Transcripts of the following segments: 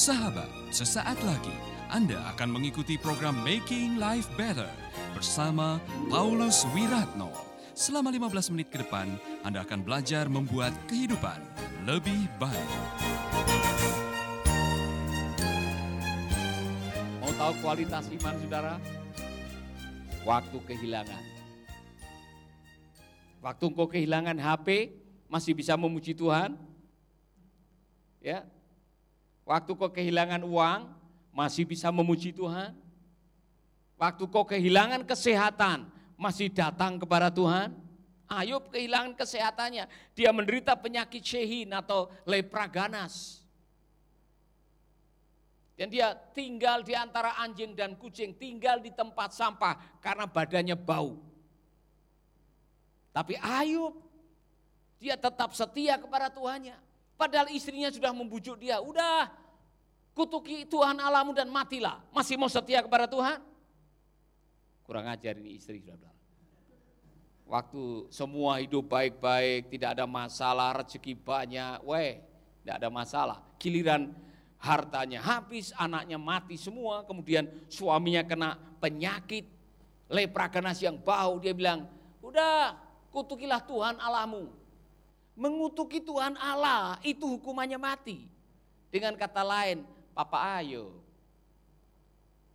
Sahabat, sesaat lagi Anda akan mengikuti program Making Life Better bersama Paulus Wiratno. Selama 15 menit ke depan, Anda akan belajar membuat kehidupan lebih baik. Mau tahu kualitas iman saudara? Waktu kehilangan. Waktu engkau kehilangan HP, masih bisa memuji Tuhan? Ya. Waktu kau kehilangan uang, masih bisa memuji Tuhan? Waktu kau kehilangan kesehatan, masih datang kepada Tuhan? Ayub kehilangan kesehatannya, dia menderita penyakit shehin atau lepra ganas. Dan dia tinggal di antara anjing dan kucing, tinggal di tempat sampah karena badannya bau. Tapi Ayub, dia tetap setia kepada Tuhannya. Padahal istrinya sudah membujuk dia, udah kutuki Tuhan alamu dan matilah. Masih mau setia kepada Tuhan? Kurang ajar ini istri, sudah Waktu semua hidup baik-baik, tidak ada masalah, rezeki banyak, weh, tidak ada masalah. Giliran hartanya habis, anaknya mati semua, kemudian suaminya kena penyakit, lepra ganas yang bau, dia bilang, udah kutukilah Tuhan Allahmu. Mengutuki Tuhan Allah itu hukumannya mati. Dengan kata lain, Papa ayo.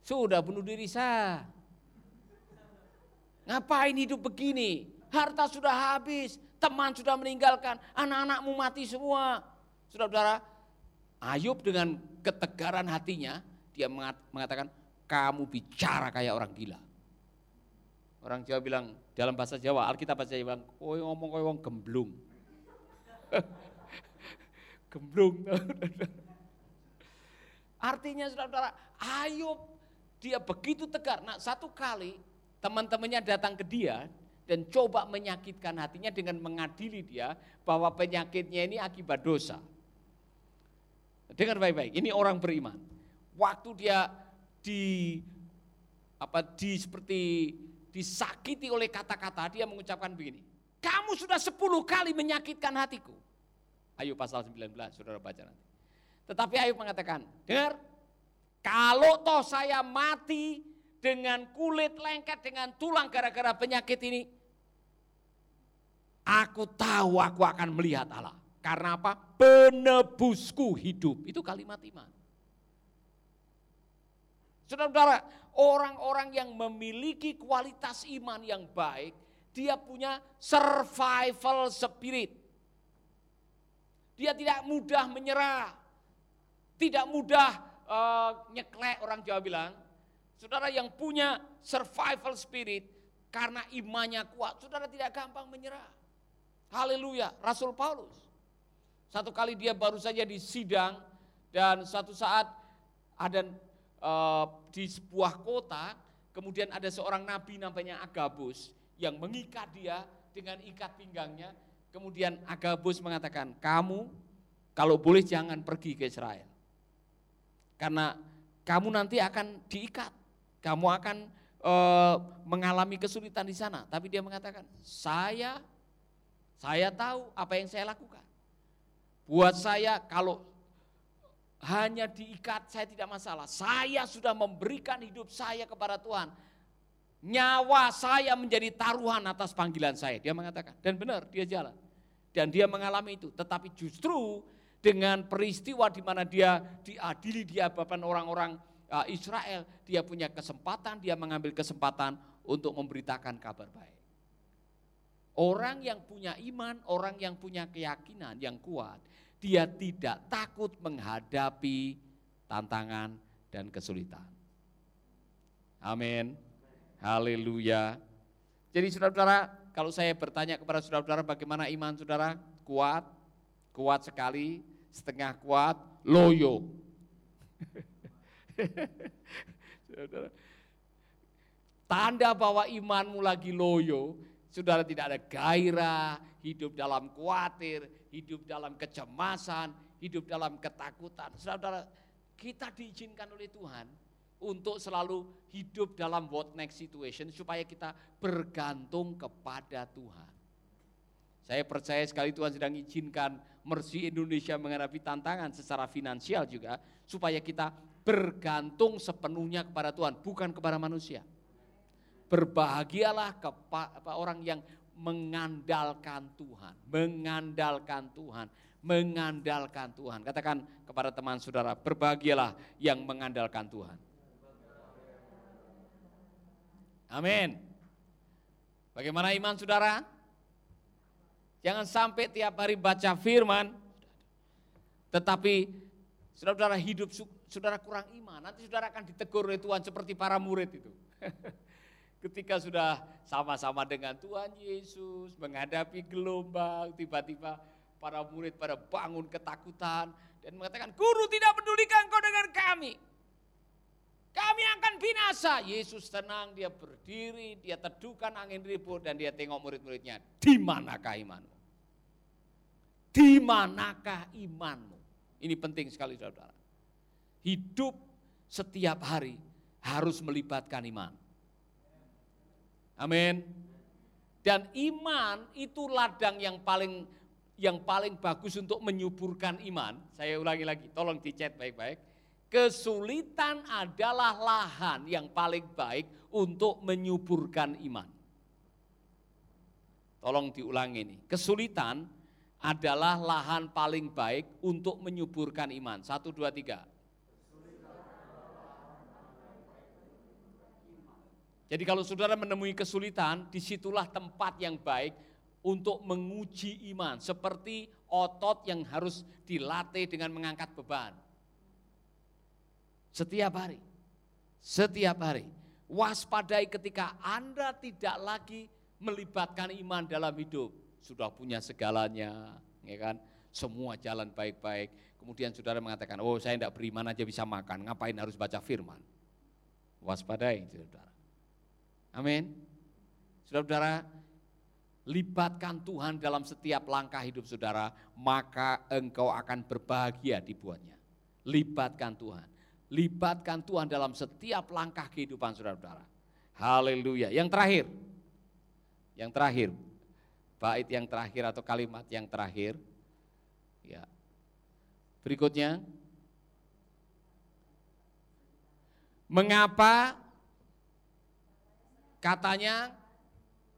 Sudah bunuh diri saya. Ngapain hidup begini? Harta sudah habis, teman sudah meninggalkan, anak-anakmu mati semua. Saudara-saudara, Ayub dengan ketegaran hatinya, dia mengatakan, kamu bicara kayak orang gila. Orang Jawa bilang, dalam bahasa Jawa, Alkitab bahasa Jawa bilang, kowe ngomong kowe wong gemblung. gemblung. Artinya saudara-saudara, Ayub dia begitu tegar. Nah satu kali teman-temannya datang ke dia dan coba menyakitkan hatinya dengan mengadili dia bahwa penyakitnya ini akibat dosa. Dengar baik-baik, ini orang beriman. Waktu dia di apa di seperti disakiti oleh kata-kata, dia mengucapkan begini, kamu sudah sepuluh kali menyakitkan hatiku. Ayo pasal 19, saudara baca nanti. Tetapi Ayub mengatakan, dengar, kalau toh saya mati dengan kulit lengket, dengan tulang gara-gara penyakit ini, aku tahu aku akan melihat Allah. Karena apa? Penebusku hidup. Itu kalimat iman. Saudara-saudara, orang-orang yang memiliki kualitas iman yang baik, dia punya survival spirit. Dia tidak mudah menyerah, tidak mudah uh, nyeklek orang Jawa bilang. Saudara yang punya survival spirit karena imannya kuat, saudara tidak gampang menyerah. Haleluya, Rasul Paulus. Satu kali dia baru saja di sidang dan suatu saat ada uh, di sebuah kota, kemudian ada seorang nabi namanya Agabus yang mengikat dia dengan ikat pinggangnya. Kemudian Agabus mengatakan, kamu kalau boleh jangan pergi ke Israel. Karena kamu nanti akan diikat, kamu akan e, mengalami kesulitan di sana. Tapi dia mengatakan, saya, saya tahu apa yang saya lakukan. Buat saya kalau hanya diikat saya tidak masalah. Saya sudah memberikan hidup saya kepada Tuhan. Nyawa saya menjadi taruhan atas panggilan saya. Dia mengatakan, dan benar dia jalan. Dan dia mengalami itu. Tetapi justru dengan peristiwa di mana dia diadili di hadapan orang-orang uh, Israel, dia punya kesempatan, dia mengambil kesempatan untuk memberitakan kabar baik. Orang yang punya iman, orang yang punya keyakinan yang kuat, dia tidak takut menghadapi tantangan dan kesulitan. Amin. Haleluya. Jadi saudara-saudara, kalau saya bertanya kepada saudara-saudara bagaimana iman saudara, kuat, kuat sekali, setengah kuat, loyo. Tanda bahwa imanmu lagi loyo, saudara tidak ada gairah, hidup dalam khawatir, hidup dalam kecemasan, hidup dalam ketakutan. Saudara, kita diizinkan oleh Tuhan untuk selalu hidup dalam what next situation supaya kita bergantung kepada Tuhan. Saya percaya sekali Tuhan sedang izinkan Mercy Indonesia menghadapi tantangan secara finansial juga supaya kita bergantung sepenuhnya kepada Tuhan, bukan kepada manusia. Berbahagialah kepada orang yang mengandalkan Tuhan, mengandalkan Tuhan, mengandalkan Tuhan. Katakan kepada teman saudara, berbahagialah yang mengandalkan Tuhan. Amin. Bagaimana iman saudara? Jangan sampai tiap hari baca firman, tetapi saudara-saudara hidup saudara kurang iman. Nanti saudara akan ditegur oleh Tuhan seperti para murid itu. Ketika sudah sama-sama dengan Tuhan Yesus menghadapi gelombang, tiba-tiba para murid pada bangun ketakutan dan mengatakan, guru tidak pedulikan kau dengan kami. Kami akan binasa. Yesus tenang, dia berdiri, dia teduhkan angin ribut dan dia tengok murid-muridnya. Di manakah imanmu? Di manakah imanmu? Ini penting sekali saudara. Hidup setiap hari harus melibatkan iman. Amin. Dan iman itu ladang yang paling yang paling bagus untuk menyuburkan iman. Saya ulangi lagi, tolong dicat baik-baik Kesulitan adalah lahan yang paling baik untuk menyuburkan iman. Tolong diulangi ini. Kesulitan adalah lahan paling baik untuk menyuburkan iman. Satu, dua, tiga. Jadi kalau saudara menemui kesulitan, di situlah tempat yang baik untuk menguji iman. Seperti otot yang harus dilatih dengan mengangkat beban. Setiap hari. Setiap hari. Waspadai ketika Anda tidak lagi melibatkan iman dalam hidup. Sudah punya segalanya, ya kan? Semua jalan baik-baik. Kemudian saudara mengatakan, oh saya tidak beriman aja bisa makan, ngapain harus baca firman? Waspadai, saudara. Amin. Saudara-saudara, libatkan Tuhan dalam setiap langkah hidup saudara, maka engkau akan berbahagia dibuatnya. Libatkan Tuhan libatkan Tuhan dalam setiap langkah kehidupan saudara-saudara. Haleluya. Yang terakhir, yang terakhir, bait yang terakhir atau kalimat yang terakhir, ya. Berikutnya, mengapa katanya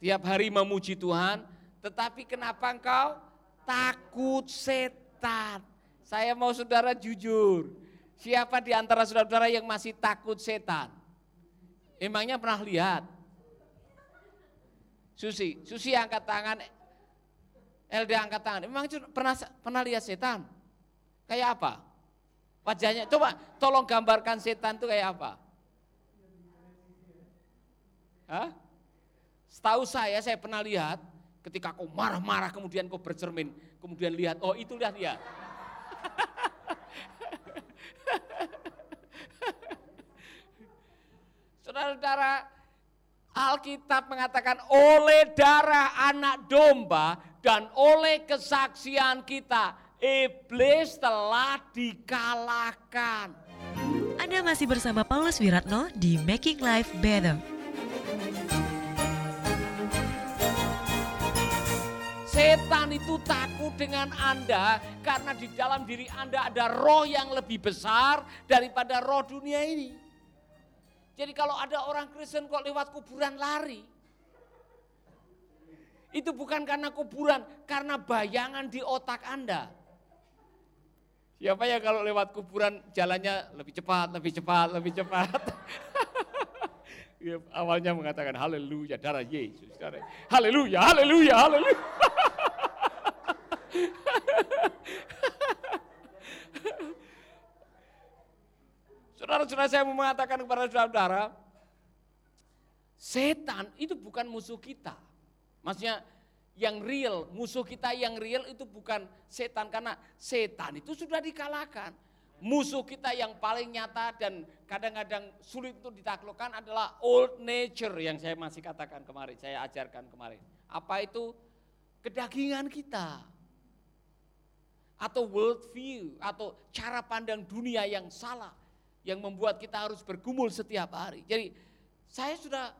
tiap hari memuji Tuhan, tetapi kenapa engkau takut setan? Saya mau saudara jujur, Siapa di antara saudara-saudara yang masih takut setan? Emangnya pernah lihat? Susi, Susi angkat tangan, Elda angkat tangan. Emang pernah pernah lihat setan? Kayak apa? Wajahnya, coba tolong gambarkan setan itu kayak apa? Hah? Setahu saya, saya pernah lihat ketika kau marah-marah kemudian kau bercermin, kemudian lihat, oh itu lihat dia. Saudara-saudara, Alkitab mengatakan oleh darah anak domba dan oleh kesaksian kita, iblis telah dikalahkan. Anda masih bersama Paulus Wiratno di Making Life Better. Setan itu takut dengan Anda karena di dalam diri Anda ada roh yang lebih besar daripada roh dunia ini. Jadi kalau ada orang Kristen kok lewat kuburan lari. Itu bukan karena kuburan, karena bayangan di otak Anda. Siapa ya kalau lewat kuburan jalannya lebih cepat, lebih cepat, lebih cepat. ya, awalnya mengatakan haleluya darah Yesus. Haleluya, haleluya, haleluya. Saudara-saudara saya mau mengatakan kepada saudara-saudara, setan itu bukan musuh kita. Maksudnya yang real, musuh kita yang real itu bukan setan karena setan itu sudah dikalahkan. Musuh kita yang paling nyata dan kadang-kadang sulit untuk ditaklukkan adalah old nature yang saya masih katakan kemarin, saya ajarkan kemarin. Apa itu? Kedagingan kita. Atau world view, atau cara pandang dunia yang salah yang membuat kita harus bergumul setiap hari. Jadi saya sudah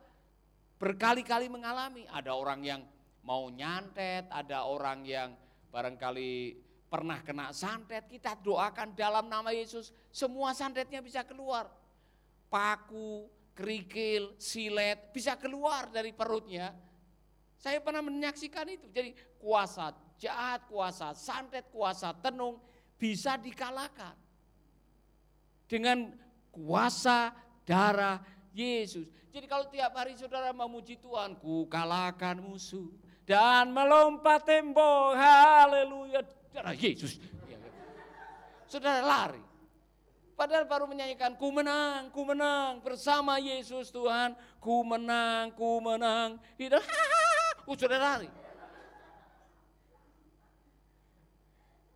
berkali-kali mengalami ada orang yang mau nyantet, ada orang yang barangkali pernah kena santet, kita doakan dalam nama Yesus, semua santetnya bisa keluar. Paku, kerikil, silet bisa keluar dari perutnya. Saya pernah menyaksikan itu. Jadi kuasa jahat, kuasa santet, kuasa tenung bisa dikalahkan. Dengan kuasa darah Yesus. Jadi kalau tiap hari saudara memuji Tuhan, ku kalahkan musuh dan melompat tembok, haleluya, darah Yesus. Saudara lari. Padahal baru menyanyikan, ku menang, ku menang, bersama Yesus Tuhan, ku menang, ku menang. Tidak, oh, saudara lari.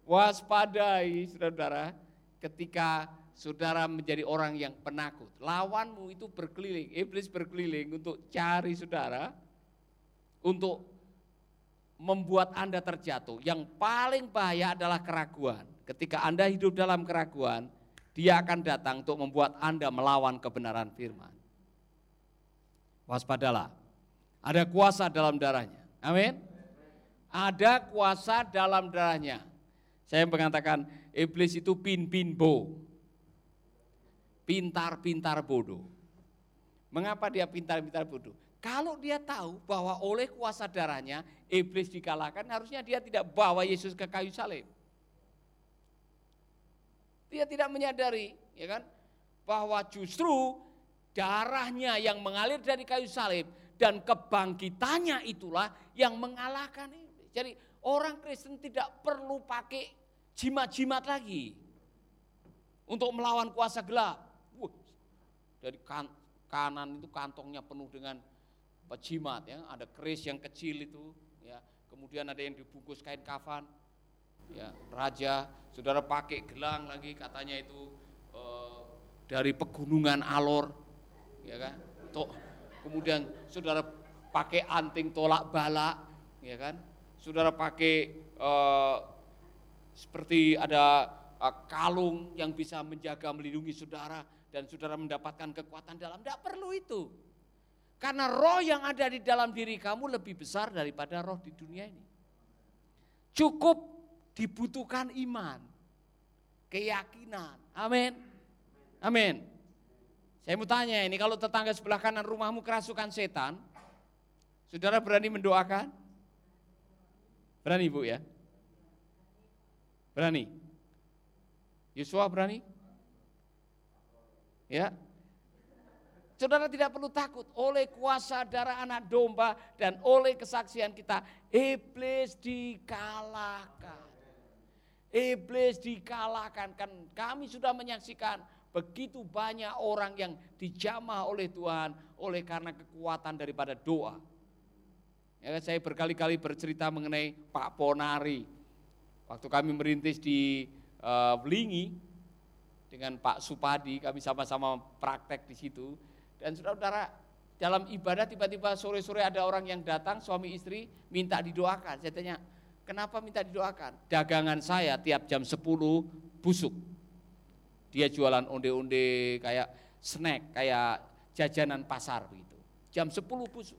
Waspadai, saudara, ketika saudara menjadi orang yang penakut. Lawanmu itu berkeliling, iblis berkeliling untuk cari saudara, untuk membuat Anda terjatuh. Yang paling bahaya adalah keraguan. Ketika Anda hidup dalam keraguan, dia akan datang untuk membuat Anda melawan kebenaran firman. Waspadalah, ada kuasa dalam darahnya. Amin. Ada kuasa dalam darahnya. Saya mengatakan iblis itu pin-pin bo pintar-pintar bodoh. Mengapa dia pintar-pintar bodoh? Kalau dia tahu bahwa oleh kuasa darahnya iblis dikalahkan, harusnya dia tidak bawa Yesus ke kayu salib. Dia tidak menyadari, ya kan, bahwa justru darahnya yang mengalir dari kayu salib dan kebangkitannya itulah yang mengalahkan iblis. Jadi orang Kristen tidak perlu pakai jimat-jimat lagi untuk melawan kuasa gelap dari kan, kanan itu kantongnya penuh dengan pejimat ya, ada keris yang kecil itu ya, kemudian ada yang dibungkus kain kafan. Ya, raja, saudara pakai gelang lagi katanya itu e, dari pegunungan Alor, ya kan? Tuh, kemudian saudara pakai anting tolak balak, ya kan? Saudara pakai e, seperti ada e, kalung yang bisa menjaga melindungi saudara dan saudara mendapatkan kekuatan dalam, tidak perlu itu. Karena roh yang ada di dalam diri kamu lebih besar daripada roh di dunia ini. Cukup dibutuhkan iman, keyakinan. Amin. Amin. Saya mau tanya ini, kalau tetangga sebelah kanan rumahmu kerasukan setan, saudara berani mendoakan? Berani Bu ya? Berani? Yosua berani? Ya. Saudara tidak perlu takut oleh kuasa darah anak domba dan oleh kesaksian kita iblis dikalahkan. Iblis dikalahkan kan kami sudah menyaksikan begitu banyak orang yang dijamah oleh Tuhan oleh karena kekuatan daripada doa. Ya, saya berkali-kali bercerita mengenai Pak Ponari. Waktu kami merintis di uh, Belingi, dengan Pak Supadi, kami sama-sama praktek di situ. Dan saudara-saudara, dalam ibadah tiba-tiba sore-sore ada orang yang datang, suami istri, minta didoakan. Saya tanya, kenapa minta didoakan? Dagangan saya tiap jam 10 busuk. Dia jualan onde-onde kayak snack, kayak jajanan pasar begitu. Jam 10 busuk.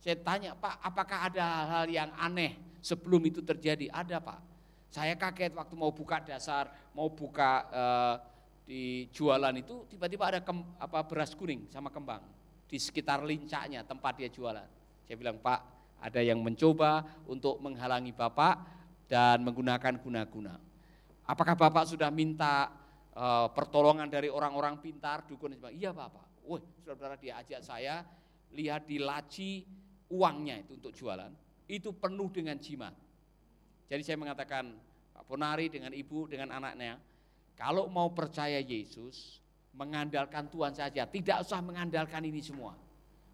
Saya tanya, Pak, apakah ada hal yang aneh sebelum itu terjadi? Ada, Pak. Saya kaget waktu mau buka dasar, mau buka uh, di jualan itu tiba-tiba ada kem, apa beras kuning sama kembang di sekitar lincaknya tempat dia jualan. Saya bilang, "Pak, ada yang mencoba untuk menghalangi Bapak dan menggunakan guna-guna. Apakah Bapak sudah minta uh, pertolongan dari orang-orang pintar, dukun?" Iya, Bapak. Wah, saudara-saudara dia ajak saya lihat di laci uangnya itu untuk jualan, itu penuh dengan jimat. Jadi saya mengatakan, Pak Ponari dengan ibu, dengan anaknya, kalau mau percaya Yesus, mengandalkan Tuhan saja, tidak usah mengandalkan ini semua.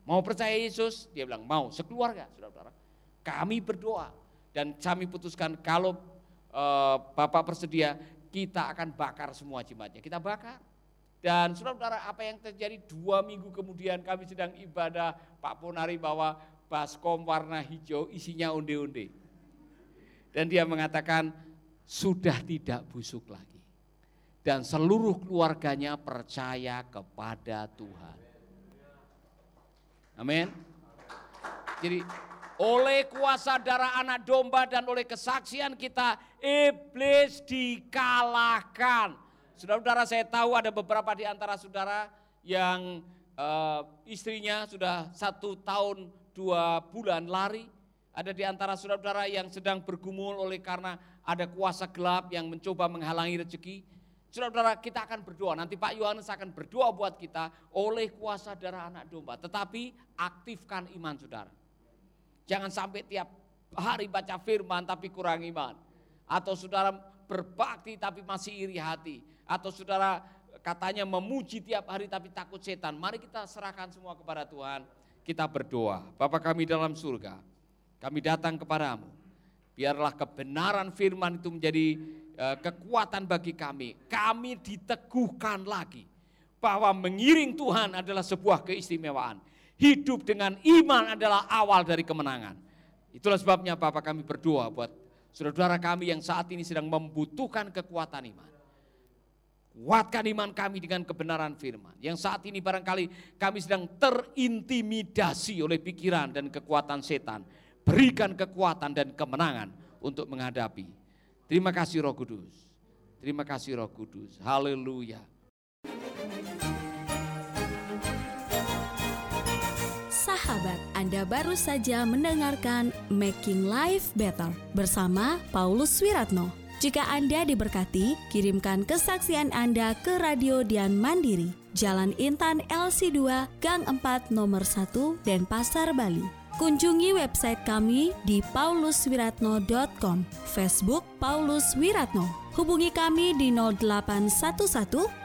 Mau percaya Yesus, dia bilang mau, sekeluarga, saudara-saudara. Kami berdoa dan kami putuskan kalau e, Bapak bersedia, kita akan bakar semua jimatnya. Kita bakar. Dan saudara-saudara apa yang terjadi dua minggu kemudian kami sedang ibadah Pak Ponari bawa baskom warna hijau isinya onde-onde. Dan dia mengatakan sudah tidak busuk lagi. Dan seluruh keluarganya percaya kepada Tuhan. Amin. Jadi Oleh kuasa darah anak domba dan oleh kesaksian kita, iblis dikalahkan. Saudara-saudara saya tahu ada beberapa di antara saudara yang uh, istrinya sudah satu tahun dua bulan lari. Ada di antara saudara-saudara yang sedang bergumul oleh karena ada kuasa gelap yang mencoba menghalangi rezeki. Saudara-saudara kita akan berdoa, nanti Pak Yohanes akan berdoa buat kita oleh kuasa darah anak domba. Tetapi aktifkan iman saudara. Jangan sampai tiap hari baca firman tapi kurang iman. Atau saudara berbakti tapi masih iri hati. Atau saudara katanya memuji tiap hari tapi takut setan. Mari kita serahkan semua kepada Tuhan. Kita berdoa. Bapak kami dalam surga, kami datang kepadamu. Biarlah kebenaran firman itu menjadi uh, kekuatan bagi kami. Kami diteguhkan lagi bahwa mengiring Tuhan adalah sebuah keistimewaan Hidup dengan iman adalah awal dari kemenangan. Itulah sebabnya Bapak kami berdoa buat saudara-saudara kami yang saat ini sedang membutuhkan kekuatan iman. Kuatkan iman kami dengan kebenaran firman. Yang saat ini barangkali kami sedang terintimidasi oleh pikiran dan kekuatan setan. Berikan kekuatan dan kemenangan untuk menghadapi. Terima kasih Roh Kudus. Terima kasih Roh Kudus. Haleluya. Sahabat, Anda baru saja mendengarkan Making Life Better bersama Paulus Wiratno. Jika Anda diberkati, kirimkan kesaksian Anda ke Radio Dian Mandiri, Jalan Intan LC2, Gang 4, Nomor 1, Denpasar, Bali. Kunjungi website kami di pauluswiratno.com, Facebook Paulus Wiratno. Hubungi kami di 0811